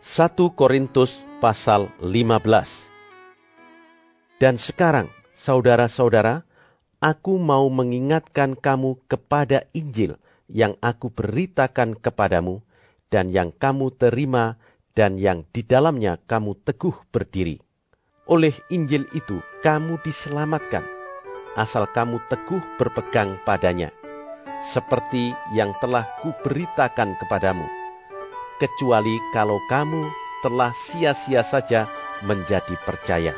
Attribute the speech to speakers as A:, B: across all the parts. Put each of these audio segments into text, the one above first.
A: 1 Korintus pasal 15 Dan sekarang, saudara-saudara, aku mau mengingatkan kamu kepada Injil yang aku beritakan kepadamu, dan yang kamu terima, dan yang di dalamnya kamu teguh berdiri. Oleh Injil itu kamu diselamatkan, asal kamu teguh berpegang padanya, seperti yang telah kuberitakan kepadamu kecuali kalau kamu telah sia-sia saja menjadi percaya.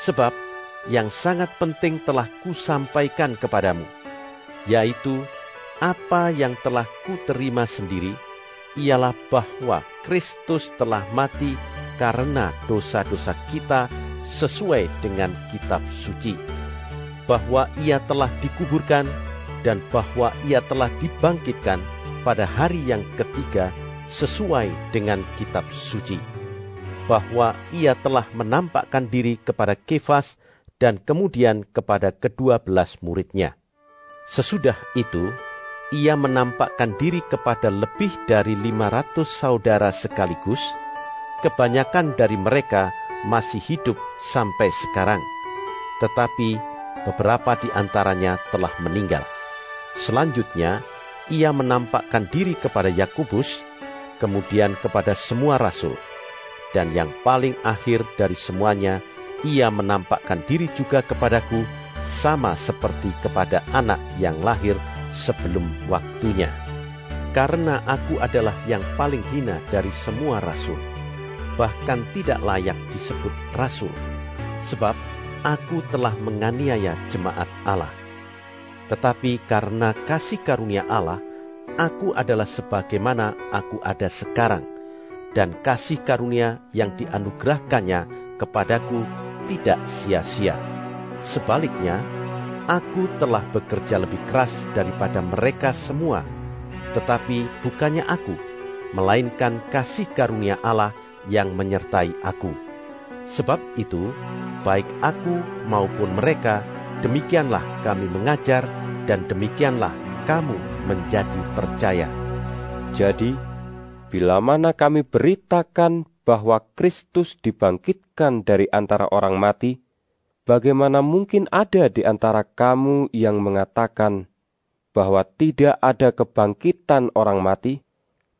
A: Sebab yang sangat penting telah kusampaikan kepadamu, yaitu apa yang telah kuterima sendiri, ialah bahwa Kristus telah mati karena dosa-dosa kita sesuai dengan kitab suci. Bahwa ia telah dikuburkan dan bahwa ia telah dibangkitkan pada hari yang ketiga sesuai dengan kitab suci, bahwa ia telah menampakkan diri kepada Kefas dan kemudian kepada kedua belas muridnya. Sesudah itu, ia menampakkan diri kepada lebih dari 500 saudara sekaligus, kebanyakan dari mereka masih hidup sampai sekarang, tetapi beberapa di antaranya telah meninggal. Selanjutnya, ia menampakkan diri kepada Yakubus, kemudian kepada semua rasul. Dan yang paling akhir dari semuanya, ia menampakkan diri juga kepadaku, sama seperti kepada anak yang lahir sebelum waktunya. Karena aku adalah yang paling hina dari semua rasul, bahkan tidak layak disebut rasul, sebab aku telah menganiaya jemaat Allah. Tetapi karena kasih karunia Allah, aku adalah sebagaimana aku ada sekarang, dan kasih karunia yang dianugerahkannya kepadaku tidak sia-sia. Sebaliknya, aku telah bekerja lebih keras daripada mereka semua, tetapi bukannya aku, melainkan kasih karunia Allah yang menyertai aku. Sebab itu, baik aku maupun mereka, demikianlah kami mengajar, dan demikianlah kamu menjadi percaya.
B: Jadi, bila mana kami beritakan bahwa Kristus dibangkitkan dari antara orang mati, bagaimana mungkin ada di antara kamu yang mengatakan bahwa tidak ada kebangkitan orang mati?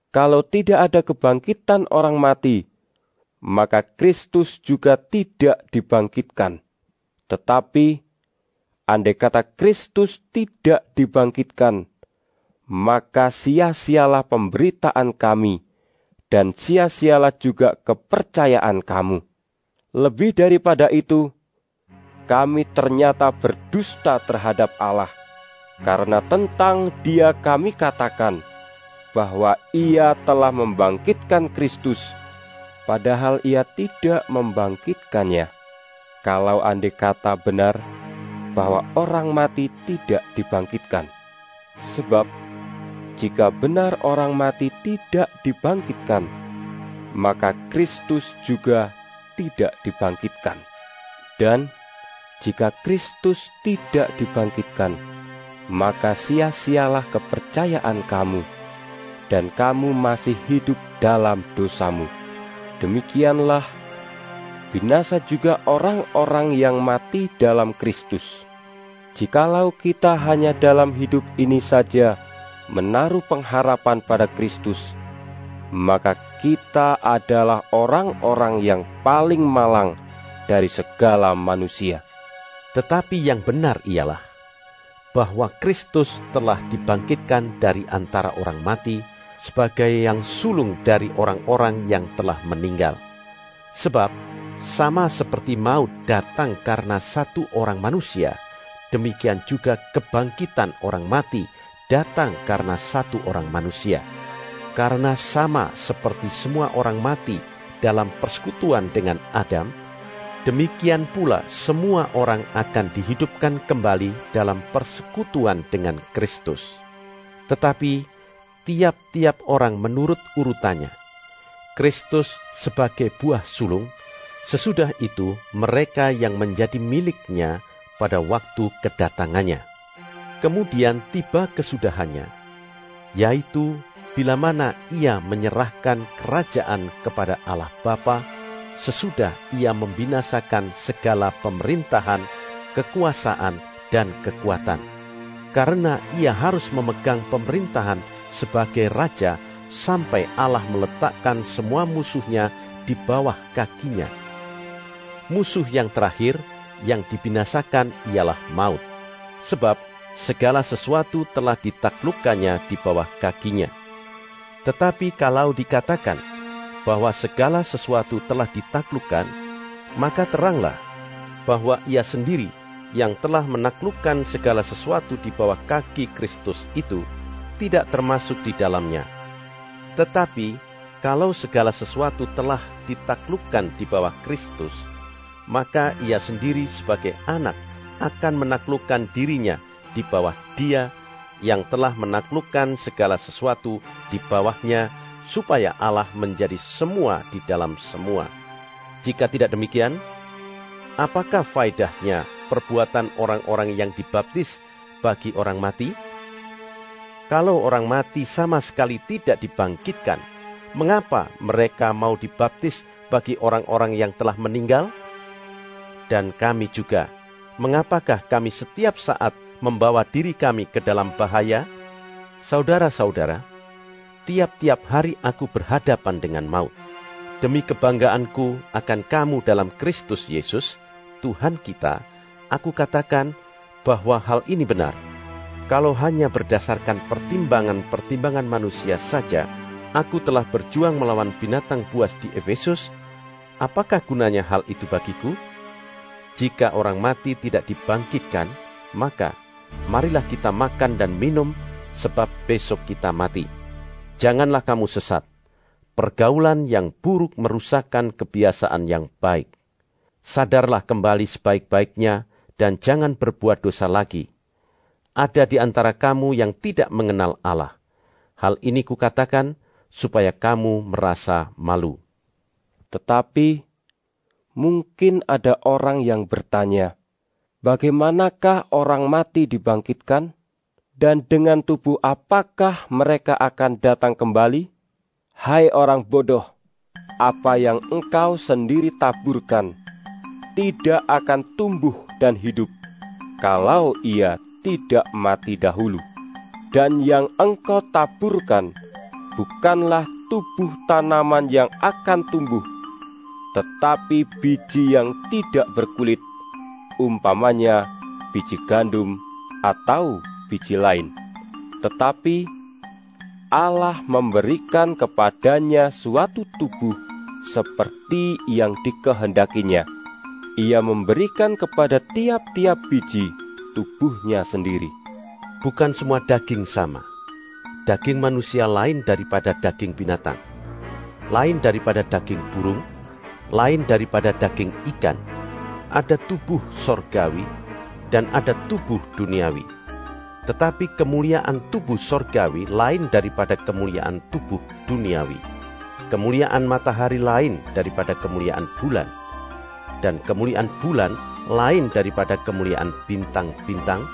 B: Kalau tidak ada kebangkitan orang mati, maka Kristus juga tidak dibangkitkan. Tetapi, andai kata Kristus tidak dibangkitkan, maka sia-sialah pemberitaan kami, dan sia-sialah juga kepercayaan kamu. Lebih daripada itu, kami ternyata berdusta terhadap Allah, karena tentang Dia kami katakan bahwa Ia telah membangkitkan Kristus, padahal Ia tidak membangkitkannya. Kalau andai kata benar bahwa orang mati tidak dibangkitkan, sebab jika benar orang mati tidak dibangkitkan, maka Kristus juga tidak dibangkitkan. Dan jika Kristus tidak dibangkitkan, maka sia-sialah kepercayaan kamu, dan kamu masih hidup dalam dosamu. Demikianlah binasa juga orang-orang yang mati dalam Kristus. Jikalau kita hanya dalam hidup ini saja menaruh pengharapan pada Kristus, maka kita adalah orang-orang yang paling malang dari segala manusia.
A: Tetapi yang benar ialah bahwa Kristus telah dibangkitkan dari antara orang mati sebagai yang sulung dari orang-orang yang telah meninggal. Sebab sama seperti maut datang karena satu orang manusia, demikian juga kebangkitan orang mati datang karena satu orang manusia. Karena sama seperti semua orang mati dalam persekutuan dengan Adam, demikian pula semua orang akan dihidupkan kembali dalam persekutuan dengan Kristus. Tetapi tiap-tiap orang menurut urutannya. Kristus sebagai buah sulung, sesudah itu mereka yang menjadi miliknya pada waktu kedatangannya. Kemudian tiba kesudahannya, yaitu bila mana ia menyerahkan kerajaan kepada Allah Bapa sesudah ia membinasakan segala pemerintahan, kekuasaan, dan kekuatan. Karena ia harus memegang pemerintahan sebagai raja sampai Allah meletakkan semua musuhnya di bawah kakinya. Musuh yang terakhir yang dibinasakan ialah maut. Sebab segala sesuatu telah ditaklukkannya di bawah kakinya. Tetapi kalau dikatakan bahwa segala sesuatu telah ditaklukkan, maka teranglah bahwa ia sendiri yang telah menaklukkan segala sesuatu di bawah kaki Kristus itu tidak termasuk di dalamnya. Tetapi kalau segala sesuatu telah ditaklukkan di bawah Kristus, maka ia sendiri sebagai anak akan menaklukkan dirinya di bawah dia yang telah menaklukkan segala sesuatu di bawahnya, supaya Allah menjadi semua di dalam semua. Jika tidak demikian, apakah faedahnya perbuatan orang-orang yang dibaptis bagi orang mati? Kalau orang mati sama sekali tidak dibangkitkan, mengapa mereka mau dibaptis bagi orang-orang yang telah meninggal? dan kami juga. Mengapakah kami setiap saat membawa diri kami ke dalam bahaya? Saudara-saudara, tiap-tiap hari aku berhadapan dengan maut. Demi kebanggaanku akan kamu dalam Kristus Yesus, Tuhan kita, aku katakan bahwa hal ini benar. Kalau hanya berdasarkan pertimbangan-pertimbangan manusia saja, aku telah berjuang melawan binatang buas di Efesus, apakah gunanya hal itu bagiku? Jika orang mati tidak dibangkitkan, maka marilah kita makan dan minum, sebab besok kita mati. Janganlah kamu sesat. Pergaulan yang buruk merusakkan kebiasaan yang baik. Sadarlah kembali sebaik-baiknya, dan jangan berbuat dosa lagi. Ada di antara kamu yang tidak mengenal Allah. Hal ini kukatakan supaya kamu merasa malu.
B: Tetapi mungkin ada orang yang bertanya, "Bagaimanakah orang mati dibangkitkan, dan dengan tubuh apakah mereka akan datang kembali?" Hai orang bodoh, apa yang engkau sendiri taburkan tidak akan tumbuh dan hidup kalau ia tidak mati dahulu. Dan yang engkau taburkan bukanlah tubuh tanaman yang akan tumbuh, tetapi biji yang tidak berkulit, umpamanya biji gandum atau biji lain. Tetapi Allah memberikan kepadanya suatu tubuh seperti yang dikehendakinya. Ia memberikan kepada tiap-tiap biji tubuhnya sendiri.
A: Bukan semua daging sama. Daging manusia lain daripada daging binatang, lain daripada daging burung, lain daripada daging ikan, ada tubuh sorgawi dan ada tubuh duniawi. Tetapi kemuliaan tubuh sorgawi lain daripada kemuliaan tubuh duniawi. Kemuliaan matahari lain daripada kemuliaan bulan. Dan kemuliaan bulan lain daripada kemuliaan bintang-bintang.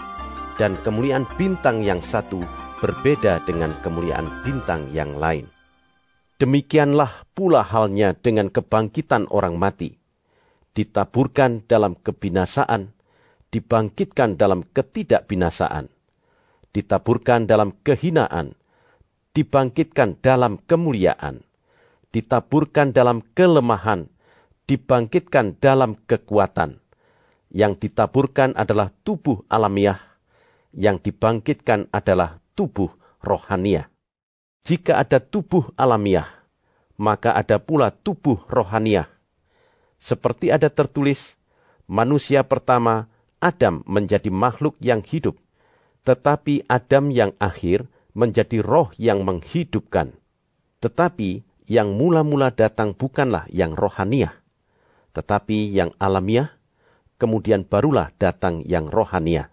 A: Dan kemuliaan bintang yang satu berbeda dengan kemuliaan bintang yang lain. Demikianlah pula halnya dengan kebangkitan orang mati. Ditaburkan dalam kebinasaan, dibangkitkan dalam ketidakbinasaan. Ditaburkan dalam kehinaan, dibangkitkan dalam kemuliaan. Ditaburkan dalam kelemahan, dibangkitkan dalam kekuatan. Yang ditaburkan adalah tubuh alamiah, yang dibangkitkan adalah tubuh rohaniah. Jika ada tubuh alamiah, maka ada pula tubuh rohaniah. Seperti ada tertulis, manusia pertama, Adam menjadi makhluk yang hidup, tetapi Adam yang akhir menjadi roh yang menghidupkan. Tetapi yang mula-mula datang bukanlah yang rohaniah, tetapi yang alamiah, kemudian barulah datang yang rohaniah.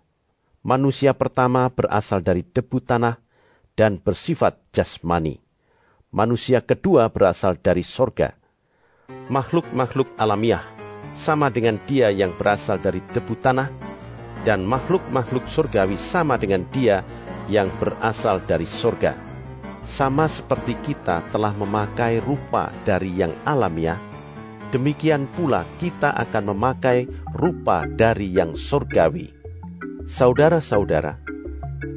A: Manusia pertama berasal dari debu tanah dan bersifat jasmani. Manusia kedua berasal dari sorga. Makhluk-makhluk alamiah sama dengan dia yang berasal dari debu tanah, dan makhluk-makhluk surgawi sama dengan dia yang berasal dari sorga sama seperti kita telah memakai rupa dari yang alamiah, demikian pula kita akan memakai rupa dari yang surgawi. Saudara-saudara,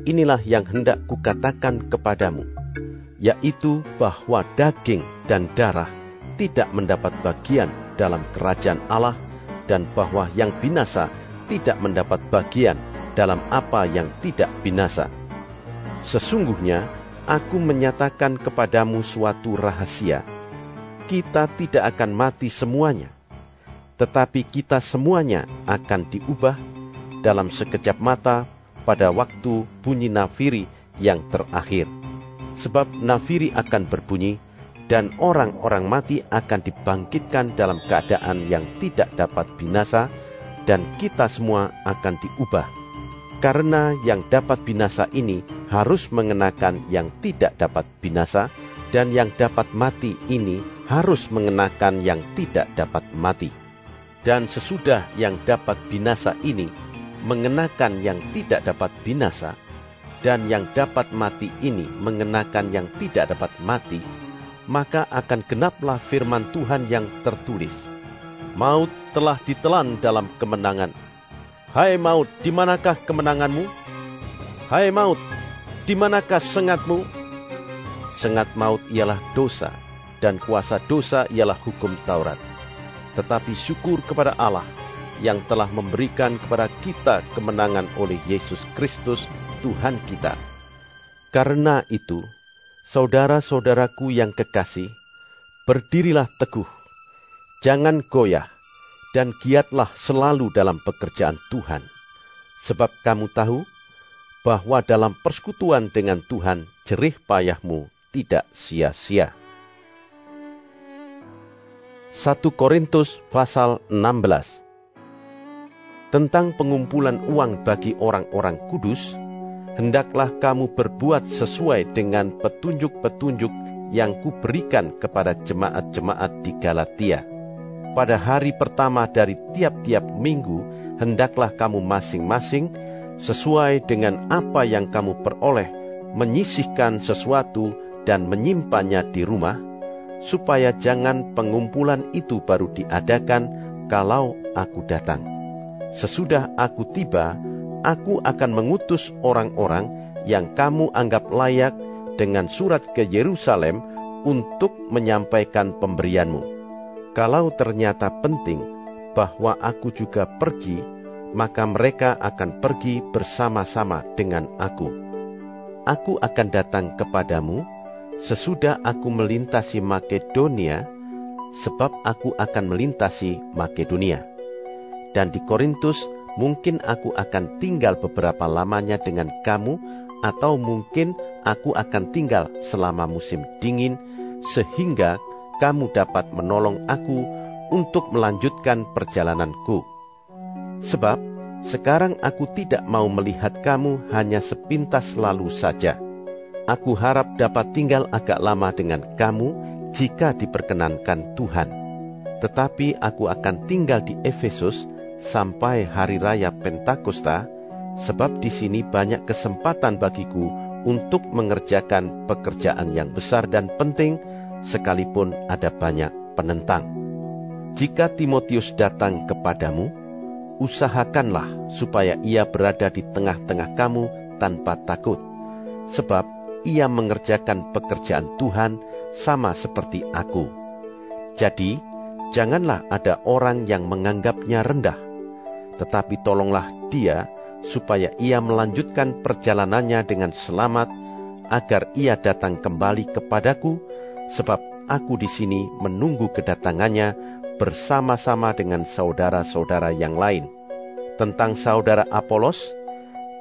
A: inilah yang hendak kukatakan kepadamu, yaitu bahwa daging dan darah tidak mendapat bagian dalam kerajaan Allah dan bahwa yang binasa tidak mendapat bagian dalam apa yang tidak binasa. Sesungguhnya, aku menyatakan kepadamu suatu rahasia. Kita tidak akan mati semuanya, tetapi kita semuanya akan diubah dalam sekejap mata pada waktu bunyi nafiri yang terakhir. Sebab nafiri akan berbunyi, dan orang-orang mati akan dibangkitkan dalam keadaan yang tidak dapat binasa, dan kita semua akan diubah karena yang dapat binasa ini harus mengenakan yang tidak dapat binasa, dan yang dapat mati ini harus mengenakan yang tidak dapat mati. Dan sesudah yang dapat binasa ini mengenakan yang tidak dapat binasa, dan yang dapat mati ini mengenakan yang tidak dapat mati, maka akan genaplah firman Tuhan yang tertulis. Maut telah ditelan dalam kemenangan Hai maut, di manakah kemenanganmu? Hai maut, di manakah sengatmu? Sengat maut ialah dosa, dan kuasa dosa ialah hukum Taurat. Tetapi syukur kepada Allah yang telah memberikan kepada kita kemenangan oleh Yesus Kristus, Tuhan kita. Karena itu, saudara-saudaraku yang kekasih, berdirilah teguh, jangan goyah, dan giatlah selalu dalam pekerjaan Tuhan. Sebab kamu tahu bahwa dalam persekutuan dengan Tuhan jerih payahmu tidak sia-sia. 1 Korintus pasal 16 Tentang pengumpulan uang bagi orang-orang kudus, hendaklah kamu berbuat sesuai dengan petunjuk-petunjuk yang kuberikan kepada jemaat-jemaat di Galatia pada hari pertama dari tiap-tiap minggu, hendaklah kamu masing-masing sesuai dengan apa yang kamu peroleh, menyisihkan sesuatu dan menyimpannya di rumah, supaya jangan pengumpulan itu baru diadakan kalau aku datang. Sesudah aku tiba, aku akan mengutus orang-orang yang kamu anggap layak dengan surat ke Yerusalem untuk menyampaikan pemberianmu kalau ternyata penting bahwa aku juga pergi, maka mereka akan pergi bersama-sama dengan aku. Aku akan datang kepadamu sesudah aku melintasi Makedonia, sebab aku akan melintasi Makedonia. Dan di Korintus mungkin aku akan tinggal beberapa lamanya dengan kamu, atau mungkin aku akan tinggal selama musim dingin, sehingga kamu dapat menolong aku untuk melanjutkan perjalananku. Sebab sekarang aku tidak mau melihat kamu hanya sepintas lalu saja. Aku harap dapat tinggal agak lama dengan kamu jika diperkenankan Tuhan. Tetapi aku akan tinggal di Efesus sampai hari raya Pentakosta, sebab di sini banyak kesempatan bagiku untuk mengerjakan pekerjaan yang besar dan penting sekalipun ada banyak penentang. Jika Timotius datang kepadamu, usahakanlah supaya ia berada di tengah-tengah kamu tanpa takut, sebab ia mengerjakan pekerjaan Tuhan sama seperti aku. Jadi, janganlah ada orang yang menganggapnya rendah, tetapi tolonglah dia supaya ia melanjutkan perjalanannya dengan selamat, agar ia datang kembali kepadaku sebab aku di sini menunggu kedatangannya bersama-sama dengan saudara-saudara yang lain. Tentang saudara Apolos,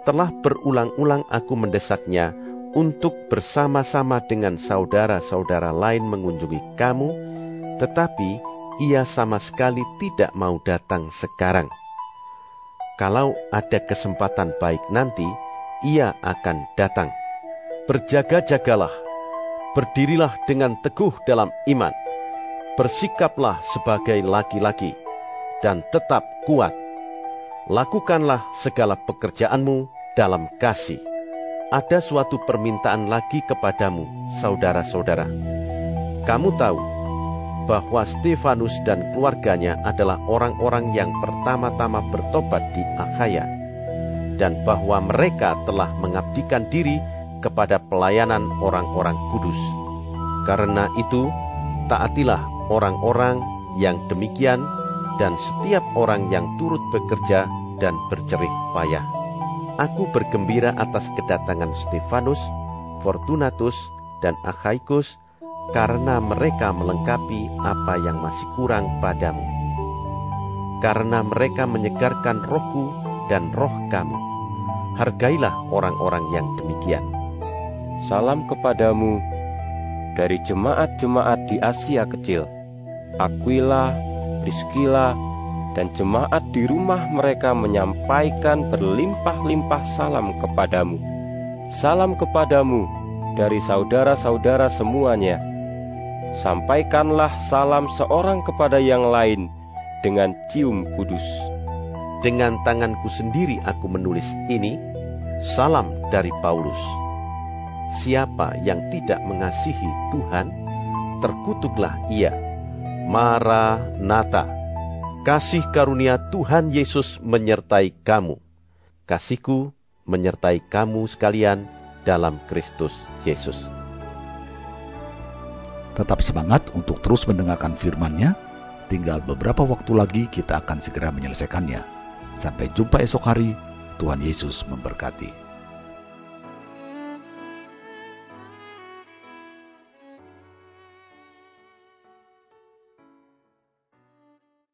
A: telah berulang-ulang aku mendesaknya untuk bersama-sama dengan saudara-saudara lain mengunjungi kamu, tetapi ia sama sekali tidak mau datang sekarang. Kalau ada kesempatan baik nanti, ia akan datang. Berjaga-jagalah, berdirilah dengan teguh dalam iman, bersikaplah sebagai laki-laki, dan tetap kuat. Lakukanlah segala pekerjaanmu dalam kasih. Ada suatu permintaan lagi kepadamu, saudara-saudara. Kamu tahu bahwa Stefanus dan keluarganya adalah orang-orang yang pertama-tama bertobat di Akhaya, dan bahwa mereka telah mengabdikan diri kepada pelayanan orang-orang kudus. Karena itu, taatilah orang-orang yang demikian, dan setiap orang yang turut bekerja dan bercerih payah. Aku bergembira atas kedatangan Stefanus, Fortunatus, dan Akhaikus karena mereka melengkapi apa yang masih kurang padamu. Karena mereka menyegarkan rohku dan roh kamu. Hargailah orang-orang yang demikian.
B: Salam kepadamu dari jemaat-jemaat di Asia Kecil. Aquila, Priscilla, dan jemaat di rumah mereka menyampaikan berlimpah-limpah salam kepadamu. Salam kepadamu dari saudara-saudara semuanya sampaikanlah salam seorang kepada yang lain dengan cium kudus.
A: Dengan tanganku sendiri aku menulis ini, salam dari Paulus. Siapa yang tidak mengasihi Tuhan, terkutuklah ia. Maranatha, kasih karunia Tuhan Yesus menyertai kamu. Kasihku menyertai kamu sekalian dalam Kristus Yesus.
C: Tetap semangat untuk terus mendengarkan firman-Nya. Tinggal beberapa waktu lagi kita akan segera menyelesaikannya. Sampai jumpa esok hari. Tuhan Yesus memberkati.